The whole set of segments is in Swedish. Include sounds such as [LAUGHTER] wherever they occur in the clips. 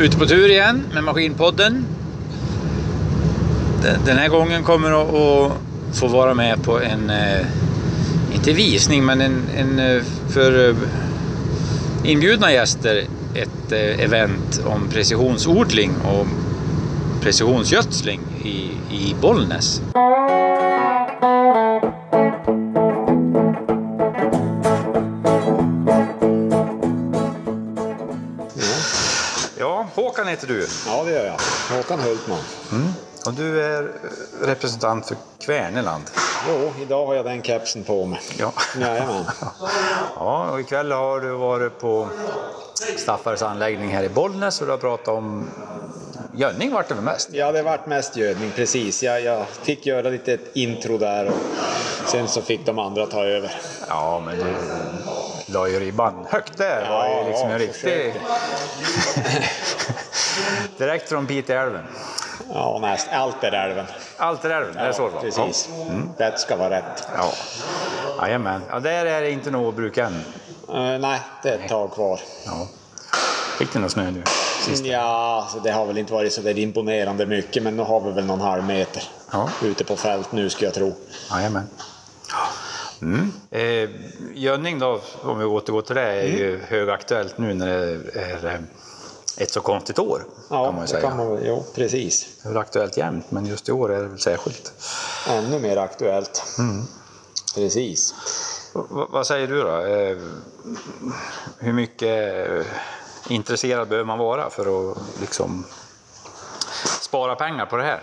ute på tur igen med Maskinpodden. Den- här gången kommer att att få vara med på en, eh, inte visning, men en, en eh, för eh, inbjudna gäster ett event om precisionsodling och precisionsgödsling i, i Bollnäs. Håkan heter du. Ja, det gör jag. Håkan Hultman. Och du är representant för Kvärneland. Jo, idag har jag den kepsen på mig. Ja. Jajamän. [LAUGHS] ja, och ikväll har du varit på Staffares anläggning här i Bollnäs och du har pratat om gödning vart det väl mest? Ja, det vart mest gödning, precis. Jag, jag fick göra lite ett intro där och sen så fick de andra ta över. Ja, men du la ju ribban högt där. Det var Ja, ju liksom ja, en riktig... [LAUGHS] Direkt från Piteälven. Ja, mest. Allt är älven. Alterälven, är det så det var? Precis. Rätt ska vara rätt. Ja. Jajamän. Ja, där är det inte något bruk än. Eh, nej, det är ett tag kvar. Ja. Fick du någon snö nu? Sist? Ja, så det har väl inte varit så där imponerande mycket, men nu har vi väl någon halv meter Ja. ute på fält nu, skulle jag tro. Jajamän. Mm. Eh, gödning då, om vi återgår till det, är ju högaktuellt nu när det är eh, ett så konstigt år. Ja, kan man ju säga. kan man. Jo, precis. Det är aktuellt jämt, men just i år är det väl särskilt. Ännu mer aktuellt. Mm. Precis. V- vad säger du då? Eh, hur mycket eh, intresserad behöver man vara för att liksom spara pengar på det här?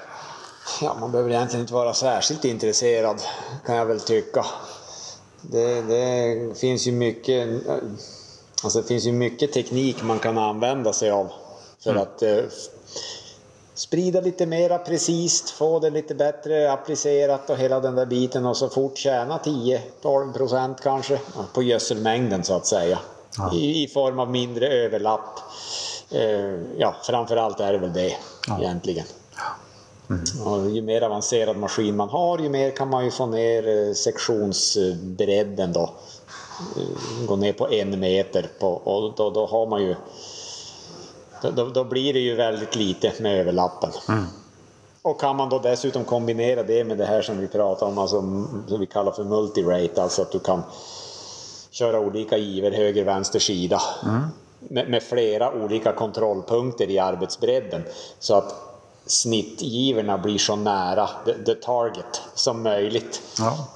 Ja, man behöver egentligen inte vara särskilt intresserad, kan jag väl tycka. Det, det finns ju mycket, alltså det finns ju mycket teknik man kan använda sig av för att eh, sprida lite mera precis, få det lite bättre applicerat och hela den där biten och så fort tjäna 10-12 procent kanske på gödselmängden så att säga. I, I form av mindre överlapp. Eh, ja, framförallt är det väl det egentligen. Och ju mer avancerad maskin man har, ju mer kan man ju få ner eh, sektionsbredden då. Eh, Gå ner på en meter på, och då, då har man ju... Då, då, blir det ju väldigt lite med överlappen. Och kan man då dessutom kombinera det med det här som vi pratar om, alltså, som vi kallar för multirate, alltså att du kan köra olika giver höger, vänster sida med, med flera olika kontrollpunkter i arbetsbredden så att snittgiverna blir så nära the, the target som möjligt. Ja.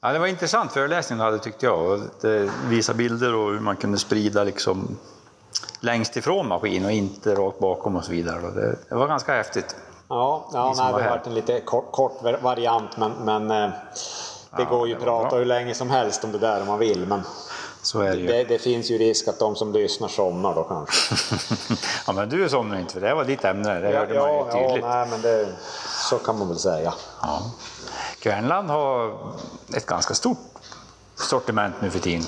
Ja, det var intressant föreläsning du hade tyckte jag. Det visade bilder och hur man kunde sprida liksom längst ifrån maskin och inte rakt bakom och så vidare. Det, var ganska häftigt. Ja, ja nej, det har varit en lite kort, kort variant men, men eh, det går ju att prata hur länge som helst om det där om man vill. Men det det, det finns ju risk att de som lyssnar somnar då kanske. [LAUGHS] ja, men du somnar inte för det var ditt ämne. Det hörde man ju ja, tydligt. nej, men det, så kan man väl säga. Ja. Kvärnland har ett ganska stort sortiment nu för tiden.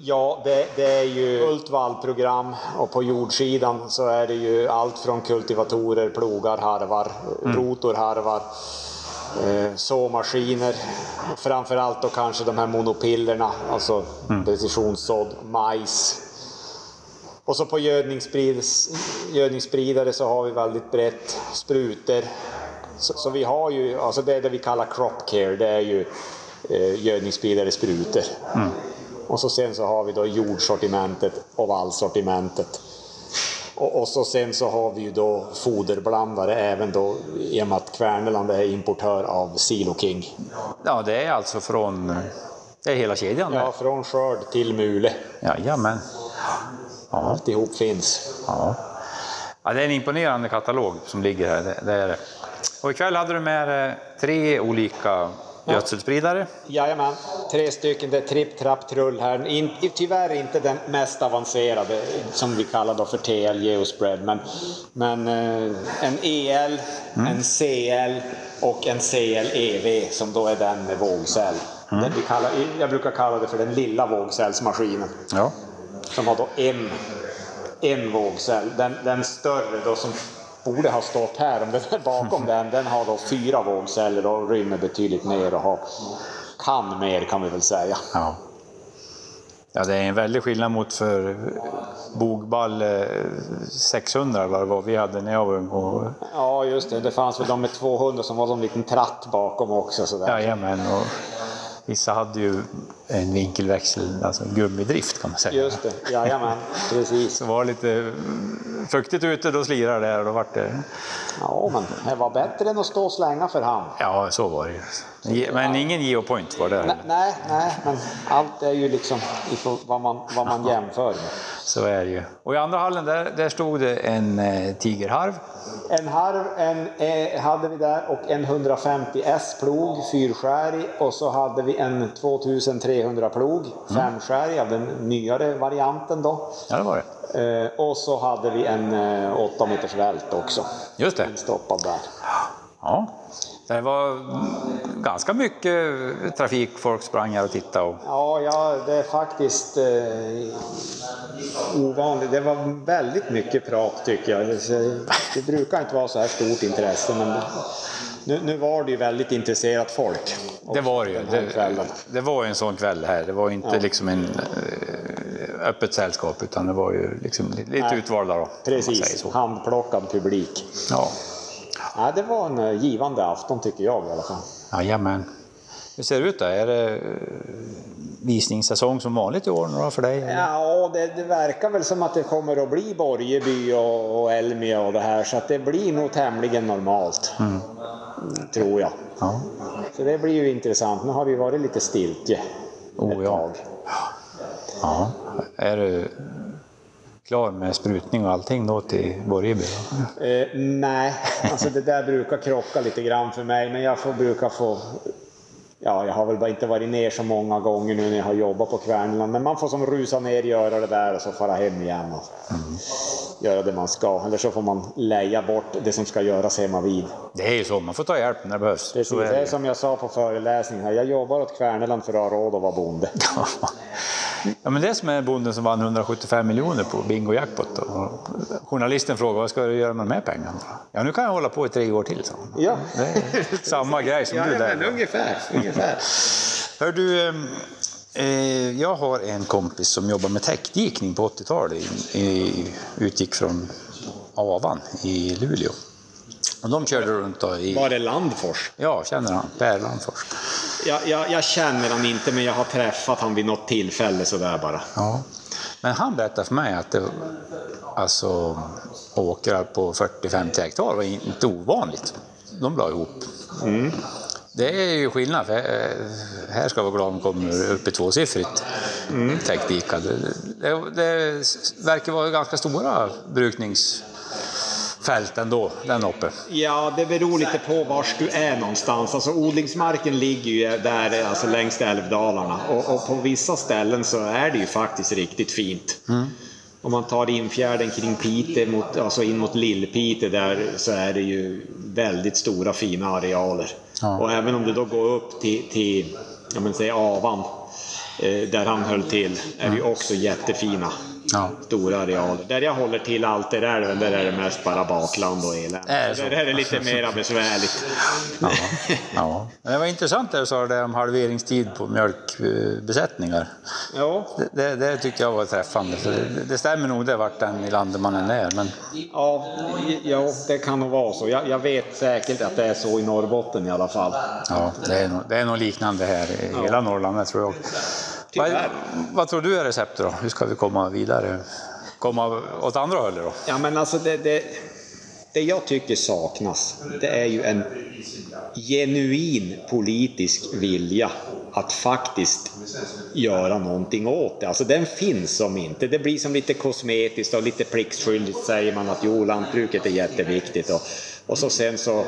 Ja, det, det är ju fullt vallprogram och på jordsidan så är det ju allt från kultivatorer, plogar, harvar, rotorharvar, eh, såmaskiner. Framförallt då kanske de här monopillerna, alltså precisionssådd, majs. Och så på gödningsspridare så har vi väldigt brett, sprutor. Så, så vi har ju, alltså det är det vi kallar crop care, det är ju eh, gödningsspridare, sprutor. Och så sen så har vi då jordsortimentet och vallsortimentet. Och, och så sen så har vi ju då foderblandare även då i och med att Kvärneland är importör av Silo King. Ja, det är alltså från... Det är hela kedjan Ja, från skörd till mule. Jajamän. Ja, Alltihop finns. ja. ja, det är en imponerande katalog som ligger här. Det, det är det. Och ikväll hade du med tre olika gödselspridare. Jajamän, tre stycken. Det är tripp, trapp, trull här. In, tyvärr inte den mest avancerade som vi kallar då för TL Geospread. Men, men eh, en EL, en CL och en CL-EV som då är den med vågcell. Den vi kallar, jag brukar kalla det för den lilla vågcellsmaskinen. Ja. Som har då en, en vågcell. Den, den större då som borde ha stått här, om den är bakom [LAUGHS] den, den har då fyra vågceller och rymmer betydligt mer och har, kan mer kan vi väl säga. ja. Ja, det är en väldig skillnad mot för bogball eh, 600 vad det var vi hade när jag var ung. Och, Ja, just det. Det fanns väl de med 200 som var som en liten tratt bakom också. Sådär. jajamän, och vissa hade ju en vinkelväxel, alltså gummidrift kan man säga. Just det, jajamän. Precis. Så var det lite fuktigt ute, då slirade det och då vart det... Ja, men det var bättre än att stå och slänga för hand. Ja, så var det ju. Men ingen geopoint var det. Nej, nej, nej, men allt är ju liksom vad man, vad man jämför med. Så är det ju. Och i andra hallen där, där stod det en eh, tigerharv. En harv en, eh, hade vi där och en 150 S-plog, fyrskärig. Och så hade vi en 2300 plog, femskärig av den nyare varianten då. Ja, det var det. Eh, och så hade vi en eh, 8 meters vält också. Just det. Instoppad där. Ja. Det var ganska mycket trafik, folk sprang här och tittade. Och... Ja, ja, det är faktiskt eh, ovanligt. Det var väldigt mycket prat tycker jag. Det, det brukar inte vara så här stort intresse, men nu, nu var det ju väldigt intresserat folk. Det var ju. Det, det var ju en sån kväll här. Det var ju inte liksom en eh, öppet sällskap utan det var ju liksom lite Nej. utvalda då. Precis, handplockad publik. Ja. Ja, det var en eh, givande afton tycker jag i alla fall. Jajamän. Hur ser det ut då? Är det visningssäsong som vanligt i år då för dig? eller? Ja, det, det verkar väl som att det kommer att bli Borgeby och, och Elmia och det här så att det blir nog tämligen normalt. Tror jag. Ja. Så det blir ju intressant. Nu har vi varit lite stiltje Oh, ett ja. tag. ja. Är du klar med sprutning och allting då till Borgeby? Eh, nej, alltså det där brukar krocka lite grann för mig, men jag får, brukar få... Ja, jag har väl bara inte varit ner så många gånger nu när jag har jobbat på Kvärnland, men man får som rusa ner, göra det där och så fara hem igen och göra det man ska. Eller så får man leja bort det som ska göras hemma vid. Det är ju så, man får ta hjälp när det behövs. Precis, det är som jag sa på föreläsningen här, jag jobbar åt Kvärneland för att ha råd att vara bonde. [LAUGHS] [LAUGHS] Ja, men det som är bonden som vann 175 miljoner på Bingo Jackpot. Då. Och Journalisten frågade vad ska du göra med de här pengarna? Ja, nu kan jag hålla på i tre år till, så. Ja, är samma grej som du där. ungefär. ungefär. Hör du, eh, eh, jag har en kompis som jobbar med täckdikning på 80-talet. I, i, utgick från Avan i Luleå. Och de körde runt då i... Var det Landfors? Ja, känner han. Per Landfors. Jag, jag, jag känner han inte, men jag har träffat han vid något tillfälle sådär bara. Ja. Men han berättade för mig att det, alltså, åkrar på 40-50 hektar var inte ovanligt. De la ihop. Det är ju skillnad, för eh, här ska vara glad om kommer upp i tvåsiffrigt mm. täckdikad. Det, det, det verkar vara ganska stora brukningsfält ändå, den uppe. Ja, det beror lite på vars du är någonstans. Alltså odlingsmarken ligger ju där alltså längs älvdalarna och, och på vissa ställen så är det ju faktiskt riktigt fint. Om man tar infjärden kring Pite, mot, alltså in mot Lillpite där så är det ju väldigt stora fina arealer. Ja. Och även om du då går upp till, till ja, men säg Avan, eh, där han höll till, är det ju också jättefina Ja. stora arealer. Där jag håller till alltid är det, där är det mest bara bakland och elände. Det så? Där är det lite mera besvärligt. Ja. ja. Det var intressant det du sa där om halveringstid på mjölkbesättningar. Ja, Det, det, det tyckte jag var träffande. Det, det stämmer nog det vart den i landet man än är. Men ja, ja, det kan nog vara så. Jag, jag vet säkert att det är så i Norrbotten i alla fall. ja, det är nog, det är nog liknande här i hela Norrland, det tror jag. Vad, vad tror du är receptet då? Hur ska vi komma vidare? Komma åt andra hållet då? Ja, men alltså det, det, det jag tycker saknas, det är ju en genuin politisk vilja att faktiskt göra någonting åt det. Alltså den finns som inte. Det blir som lite kosmetiskt och lite pliktskyldigt säger man att jo, lantbruket är jätteviktigt och, och så sen så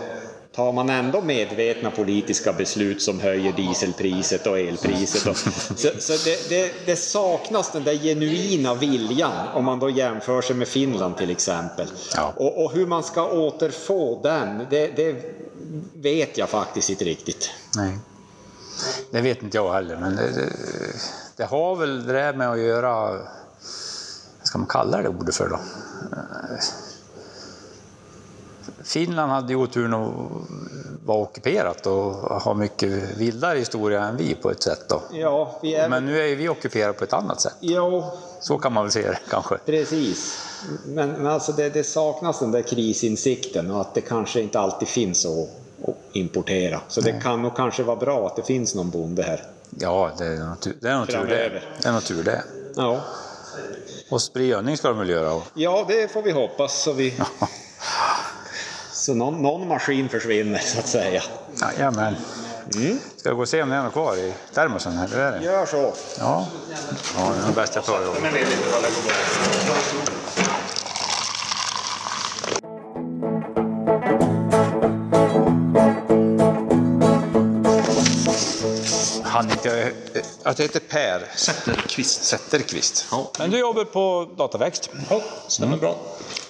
tar man ändå medvetna politiska beslut som höjer dieselpriset och elpriset. Och, så så det, det, det saknas den där genuina viljan om man då jämför sig med Finland till exempel. Ja. Och, och hur man ska återfå den, det, det vet jag faktiskt inte riktigt. Nej. Det vet inte jag heller, men det, det, har väl det där med att göra... Vad ska man kalla det ordet för då? Finland hade ju oturen att vara ockuperat och ha mycket vildare historia än vi på ett sätt då. Ja, vi är... Men nu är ju vi ockuperade på ett annat sätt. Ja, Så kan man väl se det kanske. precis. Men, men alltså det, det saknas den där krisinsikten och att det kanske inte alltid finns att, att importera. Så det kan nog kanske vara bra att det finns någon bonde här. Ja, det är nog tur det. Är nog tur det. Det, är nog tur det. Ja, Och spridning ska de väl göra. Och, ja det får vi hoppas. Så, vi... [LAUGHS] så någon, någon maskin försvinner så att säga. jajamän. Ska jag gå och se om det är något kvar i termosen? Eller är det? Gör så. Ja. ja, det är nog bäst jag tar det. Han inte... Att det heter Per Zetterqvist. Zetterqvist. Ja. Men du jobbar på Dataväxt Ja, stämmer bra.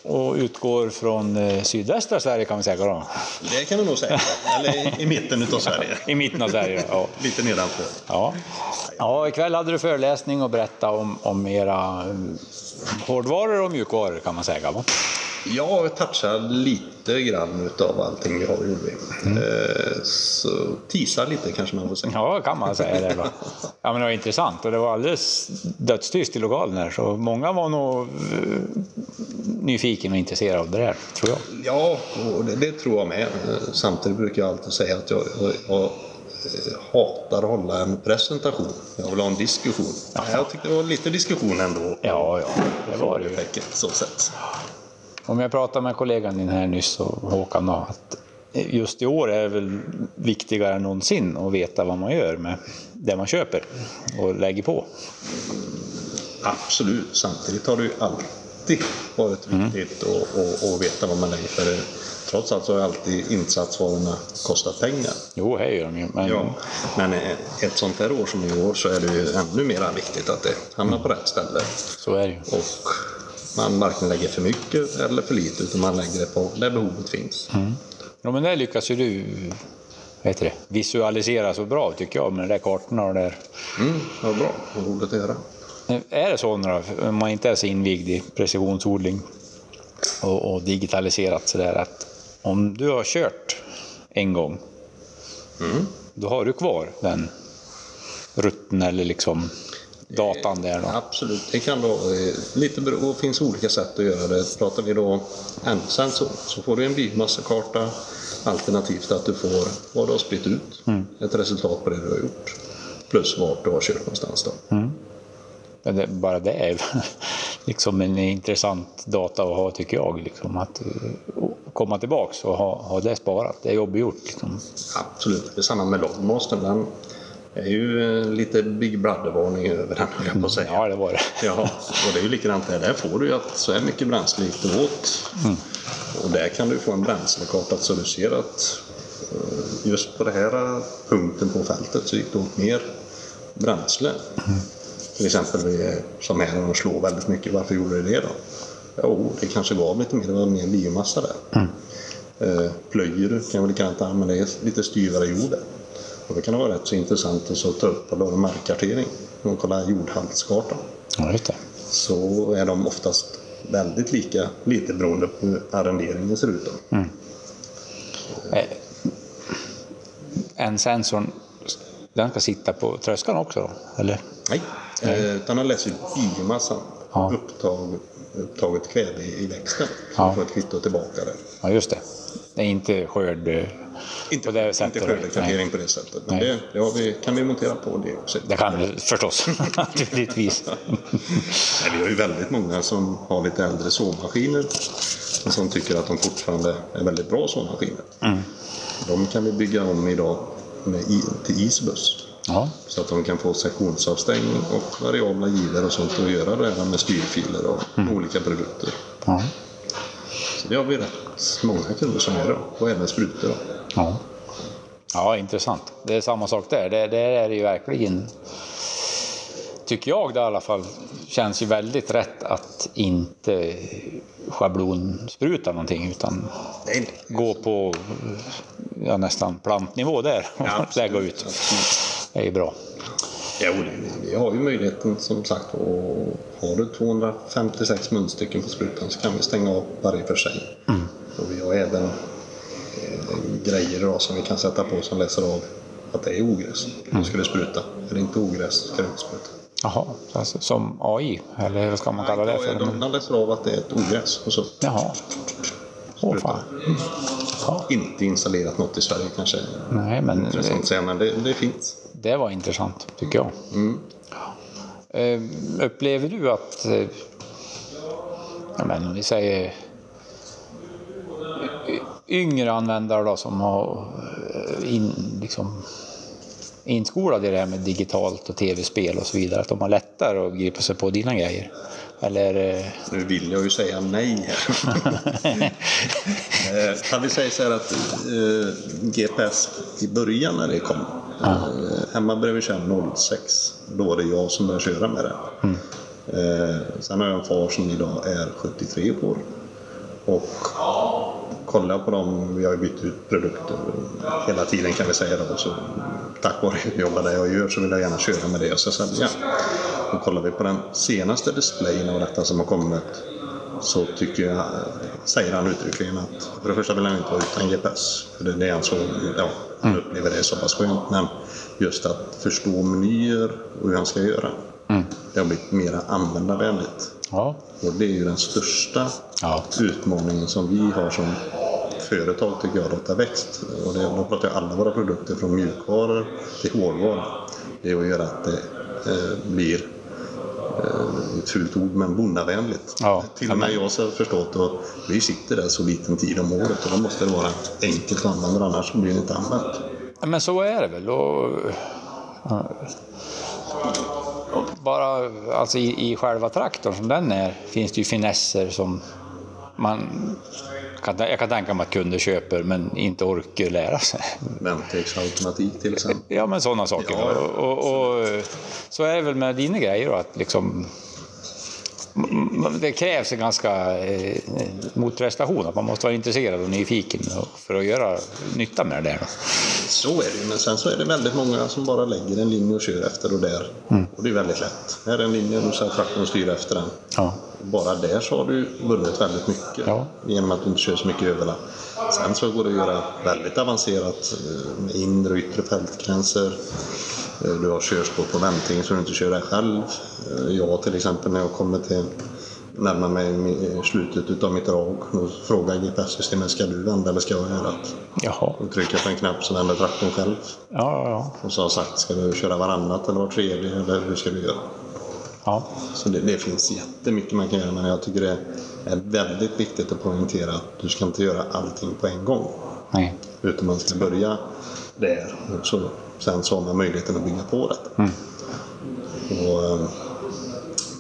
och utgår från eh, sydvästra Sverige kan vi säga då. Det kan du nog säga. Eller i- mitten utav Sverige. [LAUGHS] I mitten av Sverige, ja. Lite nedanför. Ja. ja, ikväll hade du föreläsning och berätta om, om era mm, hårdvaror och mjukvaror kan man säga. Va? Jag touchar lite grann utav allting vi har gjort. Eh, Så teasar lite kanske man får säga. Ja, kan man säga det då. Ja, men det var intressant och det var alldeles dödstyst i lokalen här så många var nog eh, nyfiken och intresserade av det där, tror jag. Ja, och det, det tror jag med. Samtidigt brukar jag alltid säga att jag, jag, jag eh, hatar att hålla en presentation. Jag vill ha en diskussion. Jag tyckte det var lite diskussion ändå. Ja, ja, det var det ju. Så sett. Om jag pratade med kollegan din här nyss, och Håkan, då, att just i år är det väl viktigare än någonsin att veta vad man gör med det man köper och lägger på. Absolut. Samtidigt har det ju alltid varit viktigt att, att, att veta vad man lägger för. Trots allt så har alltid insatsvarorna kostat pengar. Jo, det gör de ju, men Ja. Men ett sånt här år som i år så är det ju ännu mer viktigt att det hamnar på rätt ställe. så är det ju. Och man varken lägger för mycket eller för lite utan man lägger det på där behovet finns. Ja, men det lyckas ju du vad det, visualisera så bra tycker jag med de där kartorna och där. Mm, vad bra. Vad roligt att höra. Är det så nu då, om man inte är så invigd i precisionsodling och, och digitaliserat sådär att om du har kört en gång, då har du kvar den rutten eller liksom datan där då? Absolut, det kan vara eh, lite bero, det finns olika sätt att göra det. Pratar vi då endsensor så får du en biomassakarta alternativt att du får vad du har spritt ut, ett resultat på det du har gjort. Plus vart du har kört någonstans då. Men det, bara det är [LAUGHS] liksom en intressant data att ha tycker jag. Liksom, att eh, komma tillbaks och ha, ha det sparat, det är jobb gjort. Liksom. Absolut, det är samma med Logmaster. Den är ju eh, lite Big Brother-varning över den höll jag på att säga. Ja, det var det. Ja, och det är ju likadant där. Där får du ju att så här mycket bränsle gick det åt. Och där kan du få en bränslekarta så du ser att eh, just på den här punkten på fältet så gick det åt mer bränsle. Till exempel som här de slår väldigt mycket. Varför gjorde det det då? Jo, det kanske gav lite mer, det var mer biomassa där. Eh, Plöjer kan väl likadant men det är lite styvare jord där. Och det kan vara rätt så intressant att så ta upp göra markkartering och kolla jordhaltskartan Ja, just det. så är de oftast väldigt lika, lite beroende på hur arrenderingen ser ut. Då. Eh, En sensorn, den ska sitta på tröskan också då? Eller? Nej, eh, utan han läser biomassan, Ja. upptag, upptaget kväve i, växten. Så Ja. man får ett kvitto tillbaka där. Ja, just det. Det är inte skörd eh, Inte, på det sättet. inte skördekartering på det sättet. Men Nej. det, har vi, kan vi montera på det också. Det kan du förstås, [LAUGHS] naturligtvis. [LAUGHS] Nej, vi har ju väldigt många som har lite äldre sågmaskiner som tycker att de fortfarande är väldigt bra sågmaskiner. Mm. De kan vi bygga om idag med till isbuss. Ja, Så att de kan få sektionsavstängning och variabla givor och sånt och göra det här med styrfiler och olika produkter. ja, Så det har vi rätt många kunder som gör då. Och även sprutor då. ja. Ja, intressant. Det är samma sak där. Det, det är ju verkligen, tycker jag det i alla fall, känns ju väldigt rätt att inte schablonspruta någonting utan Nej, gå på ja, nästan plantnivå där och absolut, [LAUGHS] lägga ut. Det är ju bra. Jo, vi har ju möjligheten som sagt och har du 256 munstycken på sprutan så kan vi stänga av varje för sig. Och vi har även eh, grejer då som vi kan sätta på som läser av att det är ogräs. Då ska det spruta. Är det inte ogräs ska det inte spruta. Jaha, alltså, som AI, eller vad ska man kalla det för? de, de läser av att det är ett ogräs och så Jaha. Åh fan. Ja. inte installerat något i Sverige kanske. Nej, men Intressant att säga, men det, det finns. det var intressant tycker jag. Mm. Eh, Upplever du att, eh, ja, men om vi säger yngre användare då, som har eh, in, liksom, inskolade i det här med digitalt och tv-spel och så vidare, att de har lättare att gripa sig på dina grejer? Eller? eh, Nu vill jag ju säga nej här. [LAUGHS] Eh, vi säga så här att eh, GPS i början när det kom. Eh, hemma började vi köra 06. Då var det jag som började köra med det. Eh, sen har jag en far som idag är 73 år. Och kolla på dem, vi har bytt ut produkter hela tiden kan vi säga då. Så tack vare att jag jobbar där jag gör så vill jag gärna köra med det jag ska sälja. Och kollar vi på den senaste displayen av detta som har kommit så tycker jag, säger han uttryckligen att för det första vill han inte vara utan GPS. För det är han så, ja, han upplever det så pass skönt. Men just att förstå menyer och hur han ska göra. Det har blivit mer användarvänligt. ja. Och det är ju den största Ja. utmaningen som vi har som företag tycker jag, Dataväxt. Och det, då pratar jag alla våra produkter från mjukvaror till hårdvaror. Det är att göra att det eh, blir eh, ett fult ord, men bonnavänligt. Ja. Till och med jag har förstått och vi sitter där så liten tid om året och då måste det vara enkelt att använda annars blir det inte använt. Ja, Men så är det väl. Och, och bara alltså i, i själva traktorn som den är finns det ju finesser som man kan, jag kan tänka mig att kunder köper men inte orkar lära sig. Vändtegsautomatik till exempel. Ja, men sådana saker. Ja. Och, och, och så är det väl med dina grejer då, att liksom det krävs en ganska eh, motprestation, att man måste vara intresserad och nyfiken för att göra nytta med det där. Så är det men sen så är det väldigt många som bara lägger en linje och kör efter och där. Och det är väldigt lätt. Här är en linje och har traktorn styr efter den. Ja. Bara där så har du vunnit väldigt mycket. Ja. Genom att du inte kör så mycket överlapp. Sen så går det att göra väldigt avancerat eh, med inre och yttre fältgränser. Eh, Du har körspår på vändning så du inte kör där själv. Eh, Jag till exempel när jag kommer till närmar mig mi- slutet utav mitt drag. Då frågar GPS-systemet, ska du vända eller ska jag göra det? Jaha. Då trycker jag på en knapp så vänder traktorn själv. Ja, ja, ja. Och så har jag sagt, ska du köra varannat eller var tredje eller hur ska du göra? Ja. Så det, det finns jättemycket man kan göra men jag tycker det är väldigt viktigt att poängtera att du ska inte göra allting på en gång. Nej. Utan man ska börja där och så, sen så har man möjligheten att bygga på det. Och, eh,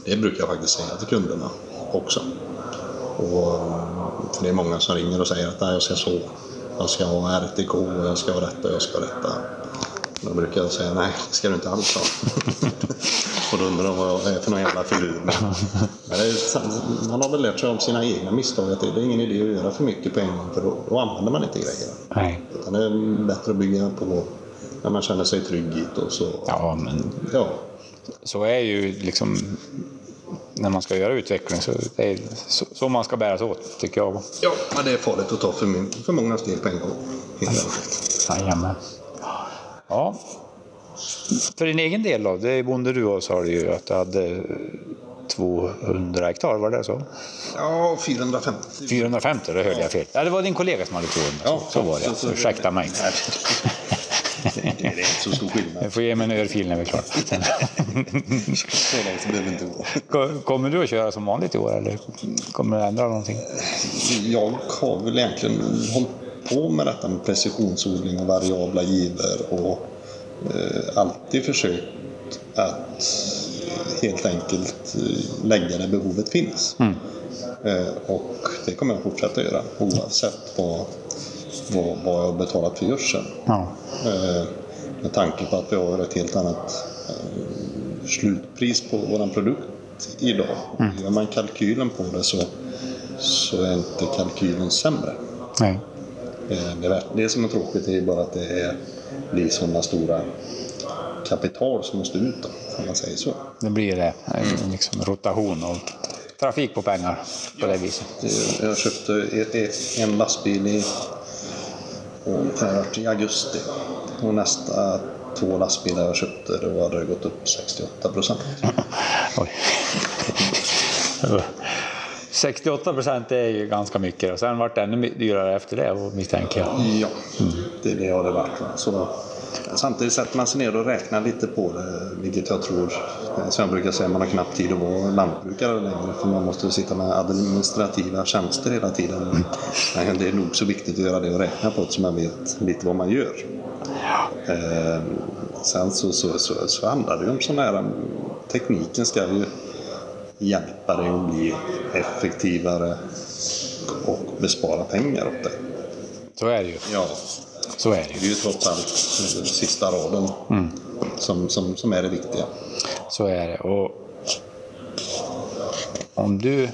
det brukar jag faktiskt säga till kunderna också. Och, eh, för det är många som ringer och säger att "Nej, jag ska så, jag ska ha RTK, jag ska ha detta, jag ska ha detta. Då brukar jag säga nej, det ska du inte alls ha. [LAUGHS] och då undrar de vad jag är för någon jävla filur. [LAUGHS] Men det är, man har väl lärt sig av sina egna misstag att det är ingen idé att göra för mycket på en gång för då, då använder man inte grejerna. Nej. Utan det är bättre att bygga på när man känner sig trygg i och så. Ja, men Ja, så är ju liksom när man ska göra utveckling så det är så, så man ska bära sig åt, tycker jag. ja men det är farligt att ta för, min, för många steg på en gång. Jajamän. Ja. För din egen del då, det är bonde du och sa du ju att du hade 200 hektar, var det så? Ja, 450. 450, det hörde jag fel. Ja, det var din kollega som hade 200. Ja, så, så var det. så- så- Ursäkta mig. Det är inte så stor skillnad. Jag får ge mig en örfil när vi är klara. Så långt behöver inte gå. Ko- Kommer du att köra som vanligt i år eller kommer du ändra någonting? Jag har väl egentligen hållit på med detta med precisionsodling och variabla givor och alltid försökt att helt enkelt eh, lägga där behovet finns. Eh, och det kommer jag fortsätta göra oavsett vad, vad, vad jag har betalat för gödseln. Ja. Eh, med tanke på att vi har ett helt annat eh, slutpris på vår produkt idag. Gör man kalkylen på det så, så är inte kalkylen sämre. Nej. Eh, Det, är- det som är tråkigt är bara att det är, blir sådana stora kapital som måste ut då, om man säger så. Det blir det. Liksom rotation av trafik på pengar på det viset. Jag köpte e- e- en lastbil i, och i augusti. Och nästa två lastbilar jag köpte, då hade det gått upp 68 procent. [LAUGHS] Oj. 68 procent är ju ganska mycket och sen vart det ännu dyrare efter det misstänker jag. Ja, det är det har det varit. va. Så, samtidigt sätter man sig ner och räknar lite på det, vilket jag tror, som jag brukar säga, man har knappt tid att vara lantbrukare längre för man måste sitta med administrativa tjänster hela tiden. Men det är nog så viktigt att göra det och räkna på det så man vet lite vad man gör. Eh, sen så, så, så, så handlar det ju om sån här, tekniken ska ju hjälpa dig att bli effektivare och bespara pengar åt dig. Så är det ju. Ja, Så är det det är ju. ju trots allt sista raden som, som, som är det viktiga. Så är det. Och om du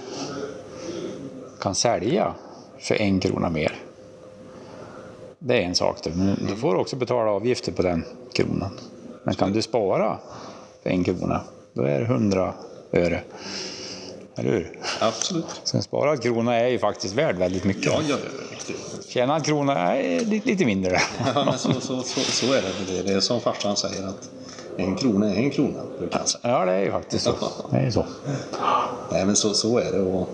kan sälja för en krona mer. Det är en sak. det. Men du får också betala avgifter på den kronan. Men kan du spara för en krona, då är det 100 öre. Eller hur? Absolut. Så en sparad krona är ju faktiskt värd väldigt mycket. Ja, ja, ja. Tjänad krona är lite, mindre. ja men så, så, så, så är det. Det är, som farsan säger att en krona är en krona. Ja, det är ju faktiskt så. Det är så. Nej, men så, så är det. Och,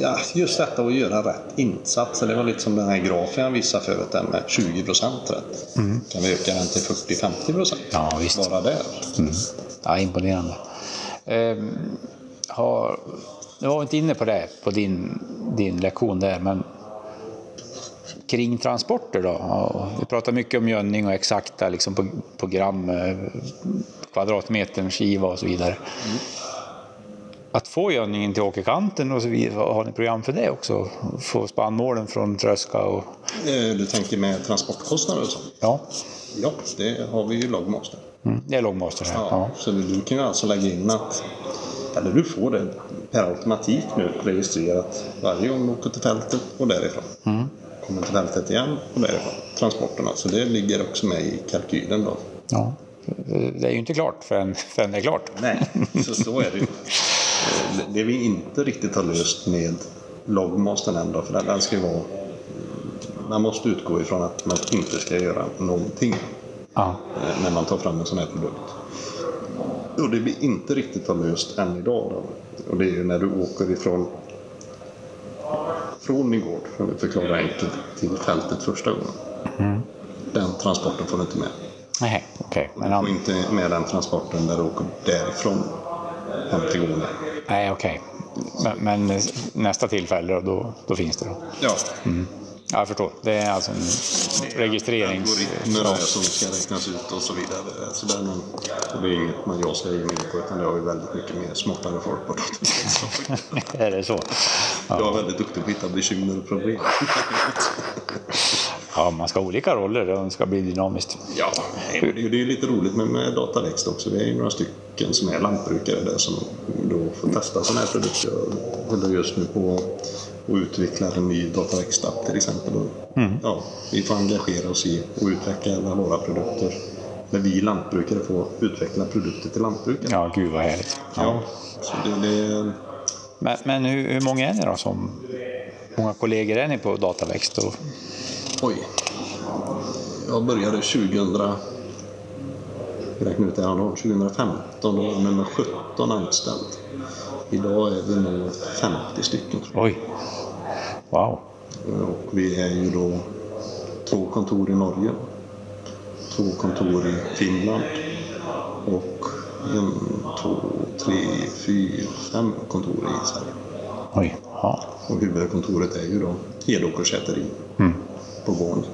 ja, just detta att göra rätt insatser. Det var lite som den här grafen jag visade förut, där med 20 procent rätt. Kan vi öka den till 40-50 procent? Ja, visst. Bara där. Mm. Ja, imponerande. Ehm, har, jag var inte inne på det på din, din lektion där, men kring transporter då? Ja, Vi pratar mycket om gödning och exakta liksom på, på gram, eh, kvadratmetern skiva och så vidare. Att få gödningen till åkerkanten och så vidare, har ni program för det också? Få spannmålen från tröska och... Eh, Du tänker med transportkostnader och så? Ja, Ja, det har vi ju lagmaster. mm, det är långmaster här. Ja, Ja. Så du kan ju alltså lägga in att, eller du får det per automatik nu registrerat varje gång du åker till fältet och därifrån. Kommer till fältet igen och därifrån. Transporterna, så det ligger också med i kalkylen då. Ja. Det är ju inte klart förrän, förrän det är klart. Nej, så, så är det ju. [LAUGHS] Eh, Det vi inte riktigt har löst med logmastern än då, för den, ska ju vara... Man måste utgå ifrån att man inte ska göra någonting Ja. eh, när man tar fram en sån här produkt. Och det vi inte riktigt har löst än idag då, och det är ju när du åker ifrån från min gård, för att förklara enkelt, till fältet första gången. Den transporten får du inte med. Nej, okej. Men Du får inte med den transporten där du åker därifrån hem till gården. Nej, okej. Men, men nästa tillfälle, då, då, finns det då? Ja, Ja, jag förstår. Det är alltså en registrerings... algoritmer som ska räknas ut och så vidare. Så där, men, och det är inget man jag ge mig på, utan det har vi väldigt mycket mer smartare folk på datorn. [LAUGHS] är det så? Jag är väldigt duktig på att hitta bekymmer och problem. [LAUGHS] Ja, man ska ha olika roller. Det ska bli dynamiskt. Ja, det är ju lite roligt med, med dataväxt också. Vi är ju några stycken som är lantbrukare där som då får testa sådana här produkter. Jag håller just nu på och utvecklar en ny dataväxtapp till exempel. Och, ja, vi får engagera oss i och utveckla alla våra produkter. När vi lantbrukare får utveckla produkter till lantbrukare. Ja, gud vad härligt. Ja, så det, det, Men, men hur, hur många är ni då som... Många kollegor är ni på Dataväxt? Och, oj. Jag började 2000 jag räknar ut det här, 2015 och var nummer 17 anställd. Idag är vi nog 50 stycken. oj! Wow! Och vi är ju då två kontor i Norge, två kontor i Finland och en, två, tre, fyra, fem kontor i Sverige. Oj! Ja. Och huvudkontoret är ju då Hedåkers säteri på Gården.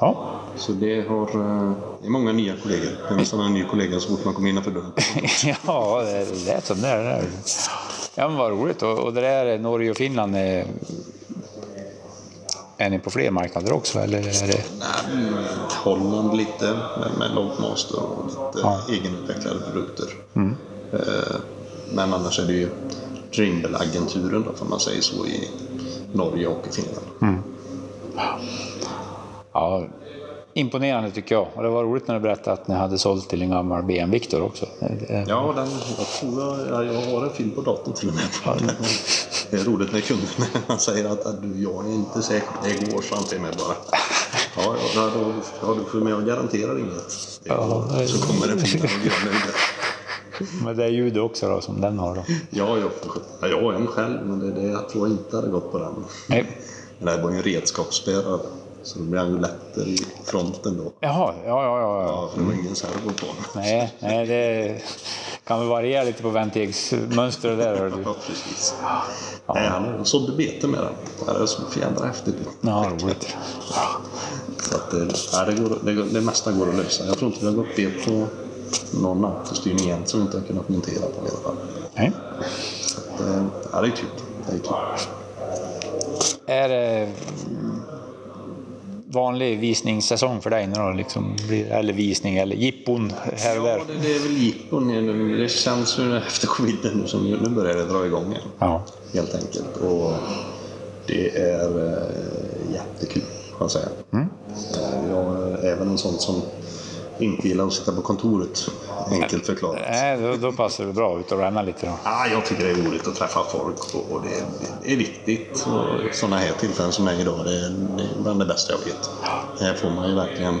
ja. Så det, har, eh, det är många nya kollegor. Det är nästan en ny kollega så fort man kommer innanför dörren. [LAUGHS] ja, det lät som det. det där. Ja, men vad roligt. Och, och det där är Norge och Finland. Är, är ni på fler marknader också? Eller är det... Nej, Holland lite med, Logmaster och lite Ja. egenutvecklade produkter. Eh, Men annars är det ju Trimble-agenturen då, får man säga så, i Norge och i Finland. Ja, imponerande tycker jag. Och det var roligt när du berättade att ni hade sålt till en gammal BM Victor också. Ja, den, jag tror jag, jag har en film på datorn till och med. Det är roligt när kunden säger att du, jag är inte säker, det går fram till mig bara. Ja, ja, då, ja du får med och garanterar inget. Ja, så kommer det fina och Men det är ljud också då, som den har då? Ja, jag, jag har en själv, men det, det, jag tror inte hade gått på den. Nej. Det var ju en redskapsbärare. Så då blir han ju lättare i fronten då. Jaha, ja, ja, ja. Ja, för det var ingen servo på Nej, nej, det kan väl variera lite på ventigsmönstret där. Ja, precis. Ja. Nej, han sådde bete med den. Det är så jädra häftigt. Ja, roligt. Så att det, ja, det, går, det, det mesta går att lösa. Jag tror inte vi har gått bet på någon autostyrning än som vi inte har kunnat montera på i alla fall. Nej. Så att, ja, det är kul. Det är kul. Är det vanlig visningssäsong för dig nu då? Liksom, eller visning eller jippon här och där? Ja, det, det är väl jippon nu. Det känns ju efter covid nu som nu börjar det dra igång igen. Ja. Helt enkelt. Och det är äh, jättekul, kan jag säga. Mm. Jag även en sån som inte gillar att sitta på kontoret, enkelt förklarat. Nej, då, då passar det bra ut och ränna lite då. Ja, jag tycker det är roligt att träffa folk och det, det är viktigt. Och sådana här tillfällen som är idag, det är, det är bland det bästa jag vet. Här får man ju verkligen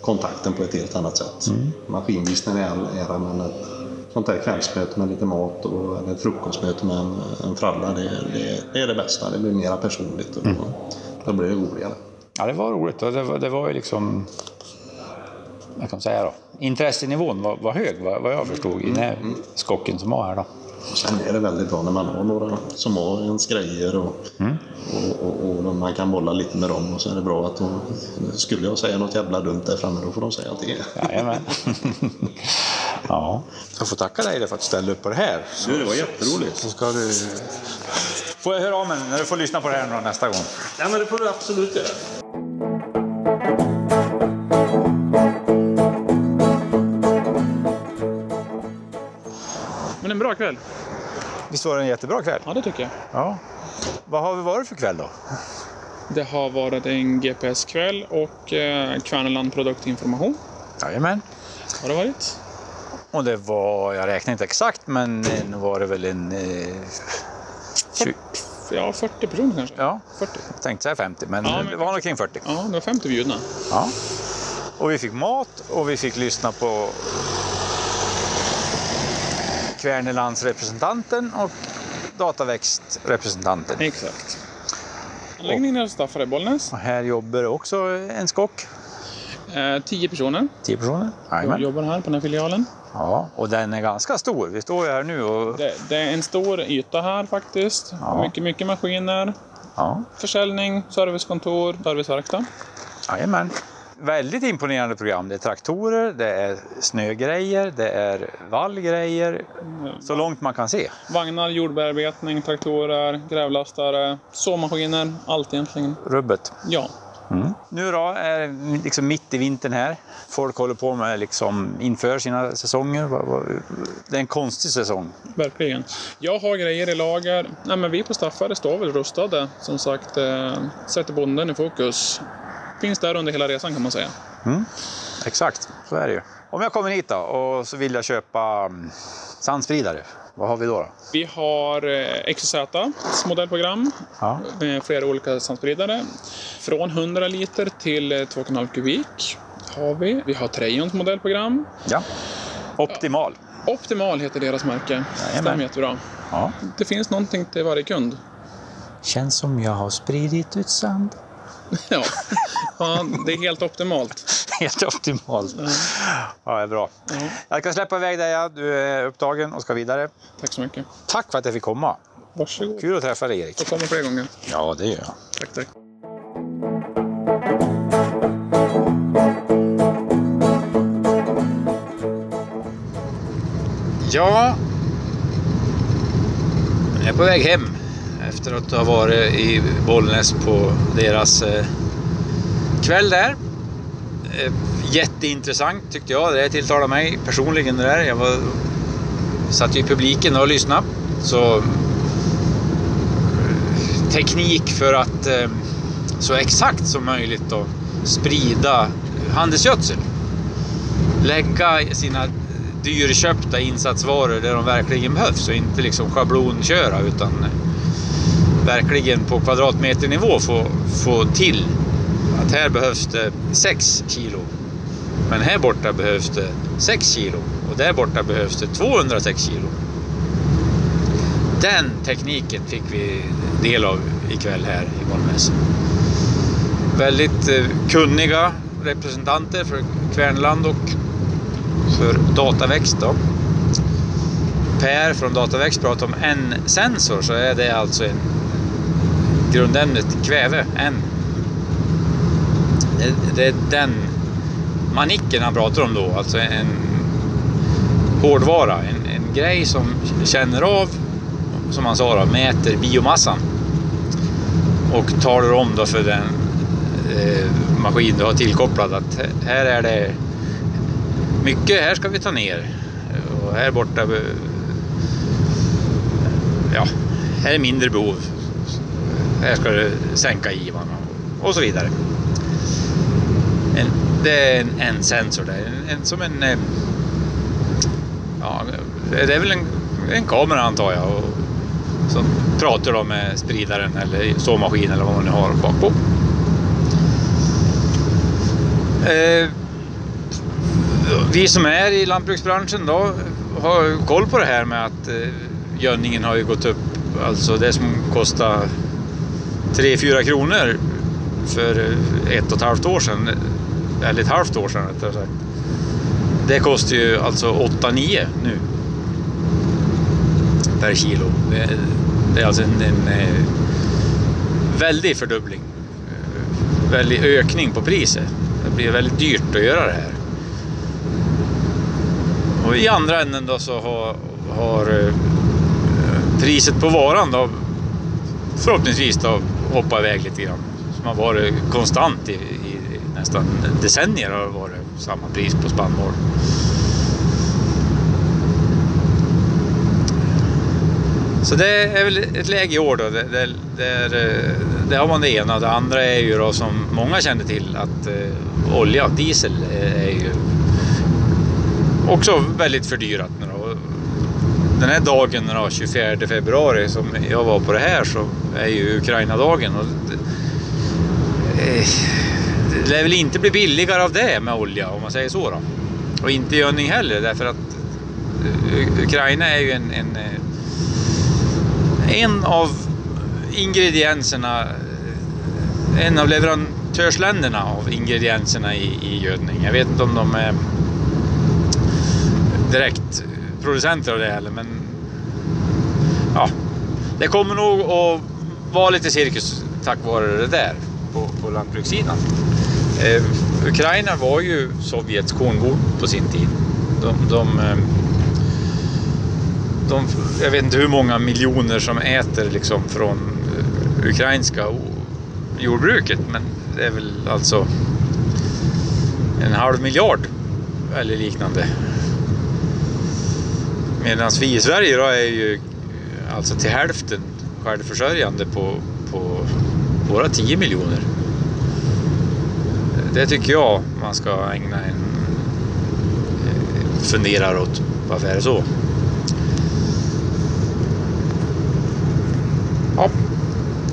kontakten på ett helt annat sätt. Mm. Maskinvisningen är all ära, men ett sånt här kvällsmöte med lite mat och, eller ett frukostmöte med en, en fralla, det, det, det, är det bästa. Det blir mera personligt och mm. då, då blir det roligare. Ja, det var roligt. Det var, det var ju liksom vad kan man säga då, intressenivån var, var hög vad, jag förstod i den här skocken som var här. Då. Sen är det väldigt bra när man har några som har ens grejer och, mm. och, och, och, man kan bolla lite med dem och så är det bra att de, skulle jag säga något jävla dumt där framme då får de säga att det är. Jajamän. [LAUGHS] ja. Jag får tacka dig för att du ställde upp på det här. Så, det var jätteroligt. Så ska du... Får jag höra av mig när du får lyssna på det här nästa gång? Ja men det får du absolut göra. Kväll. Visst var det en jättebra kväll? Ja, det tycker jag. Ja. Vad har vi varit för kväll då? Det har varit en GPS-kväll och eh, Kverneland produktinformation. Jajamän. Har det varit? Och det var, jag räknar inte exakt, men nu var det väl en... Eh, 20... Ja, 40 personer kanske? Ja, 40. jag tänkte säga 50, men, ja, men det var nog kring 40. Ja, det var 50 bjudna. Ja. Och vi fick mat och vi fick lyssna på Kvernelandsrepresentanten och Dataväxtrepresentanten. Exakt. Anläggningen är Staffare Bollnäs. Och här jobbar också en skock. Eh, tio personer. Tio personer, Jajamän. jobbar här på den här filialen. Ja, och den är ganska stor. Vi står ju här nu och... Det, det är en stor yta här faktiskt. Ja. Mycket, mycket maskiner. Ja. Försäljning, servicekontor, serviceverkstad. Jajamän väldigt imponerande program. Det är traktorer, det är snögrejer, det är vallgrejer. Så långt man kan se. Vagnar, jordbearbetning, traktorer, grävlastare, såmaskiner, allt egentligen. Rubbet. Ja. Mm. Nu då är det liksom mitt i vintern här. Folk håller på med liksom inför sina säsonger. Det är en konstig säsong. Verkligen. Jag har grejer i lager. Nej, men vi på Staffare står väl rustade. Som sagt, eh, sätter bonden i fokus finns där under hela resan kan man säga. Mm. Exakt, så är det ju. Om jag kommer hit då och så vill jag köpa mm, sandspridare, vad har vi då? då? Vi har eh, XZ modellprogram ja. med flera olika sandspridare. Från 100 liter till 2,5 eh, kubik har vi. Vi har Trejons modellprogram. Ja. Optimal. Ja. Optimal heter deras märke. Stämmer jättebra. Ja. Det finns någonting till varje kund. Känns som jag har spridit ut sand. ja. [LAUGHS] ja, det är helt optimalt. [LAUGHS] helt optimalt. Ja, ja det är bra. Ja. Jag kan släppa iväg dig, du är upptagen och ska vidare. Tack så mycket. Tack för att jag fick komma. Varsågod. Kul att träffa dig, Erik. Jag kommer fler gånger. Ja, det gör jag. Tack, tack. Ja, jag är på väg hem efter att ha varit i Bollnäs på deras eh, kväll där. Eh, jätteintressant tyckte jag. Det tilltalade mig personligen det där. Jag var, satt ju i publiken och lyssnade. Så eh, teknik för att eh, så exakt som möjligt då, sprida handelsgödsel. Lägga sina dyrköpta insatsvaror där de verkligen behövs och inte liksom schablonköra utan verkligen på kvadratmeternivå få, få till att här behövs det 6 kilo. Men här borta behövs det 6 kilo och där borta behövs det 206 kilo. Den tekniken fick vi del av ikväll här i Bollnäs. Väldigt eh, kunniga representanter för Kvärnland och för Dataväxt. Då. Per från Dataväxt pratade om N-sensor så är det alltså en grundämnet kväve, N. Eh, det är den manicken han pratar om då, alltså en hårdvara, en, en grej som känner av, som han sa då, mäter biomassan och talar om då för den eh, maskin du har tillkopplad att här är det mycket, här ska vi ta ner och här borta eh, ja, här är mindre behov här ska du sänka givarna och så vidare. Det är en, en sensor där, en, en, som en... Eh, ja, det är väl en, en kamera antar jag. Och, som pratar då med spridaren eller såmaskin eller vad man nu har bakpå. Eh, vi som är i lantbruksbranschen då har koll på det här med att eh, gödningen har ju gått upp. Alltså det som kostar 3-4 kronor för eh, ett och ett halvt år sedan, eller ett halvt år sedan rättare sagt. Det kostar ju alltså 8-9 nu per kilo. Det, är alltså en, en, en väldig fördubbling. Eh, väldig ökning på priset. Det blir väldigt dyrt att göra det här. Och i andra änden då så har, har eh, priset på varan då förhoppningsvis då hoppat iväg lite grann. Som har varit konstant i nästan decennier har det varit samma pris på spannmål. Så det är väl ett läge i år då. Det, det, det, det har man det ena. Det andra är ju då som många känner till att eh, olja, diesel, eh, är ju också väldigt fördyrat nu då. Den här dagen då, 24 februari som jag var på det här så är ju Ukraina-dagen. Och det, eh, det lär väl inte bli billigare av det med olja om man säger så då. Och inte gödning heller därför att eh, Ukraina är ju en, en, eh, en av ingredienserna, eh, en av leverantörsländerna av ingredienserna i, i gödning. Jag vet inte om de är direkt producenter av det heller men ja, det kommer nog att vara lite cirkus tack vare det där på, på lantbrukssidan. Eh, Ukraina var ju Sovjets kornbord på sin tid. De, de, eh, de, jag vet inte hur många miljoner som äter liksom från eh, ukrainska jordbruket men det är väl alltså en halv miljard eller liknande. Medan vi i Sverige då är ju eh, alltså till hälften självförsörjande på, på våra 10 miljoner. Det tycker jag man ska ägna en eh, funderar åt. Varför är det så? Ja,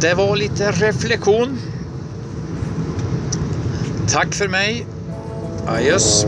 det var lite reflektion. Tack för mig. Adjöss.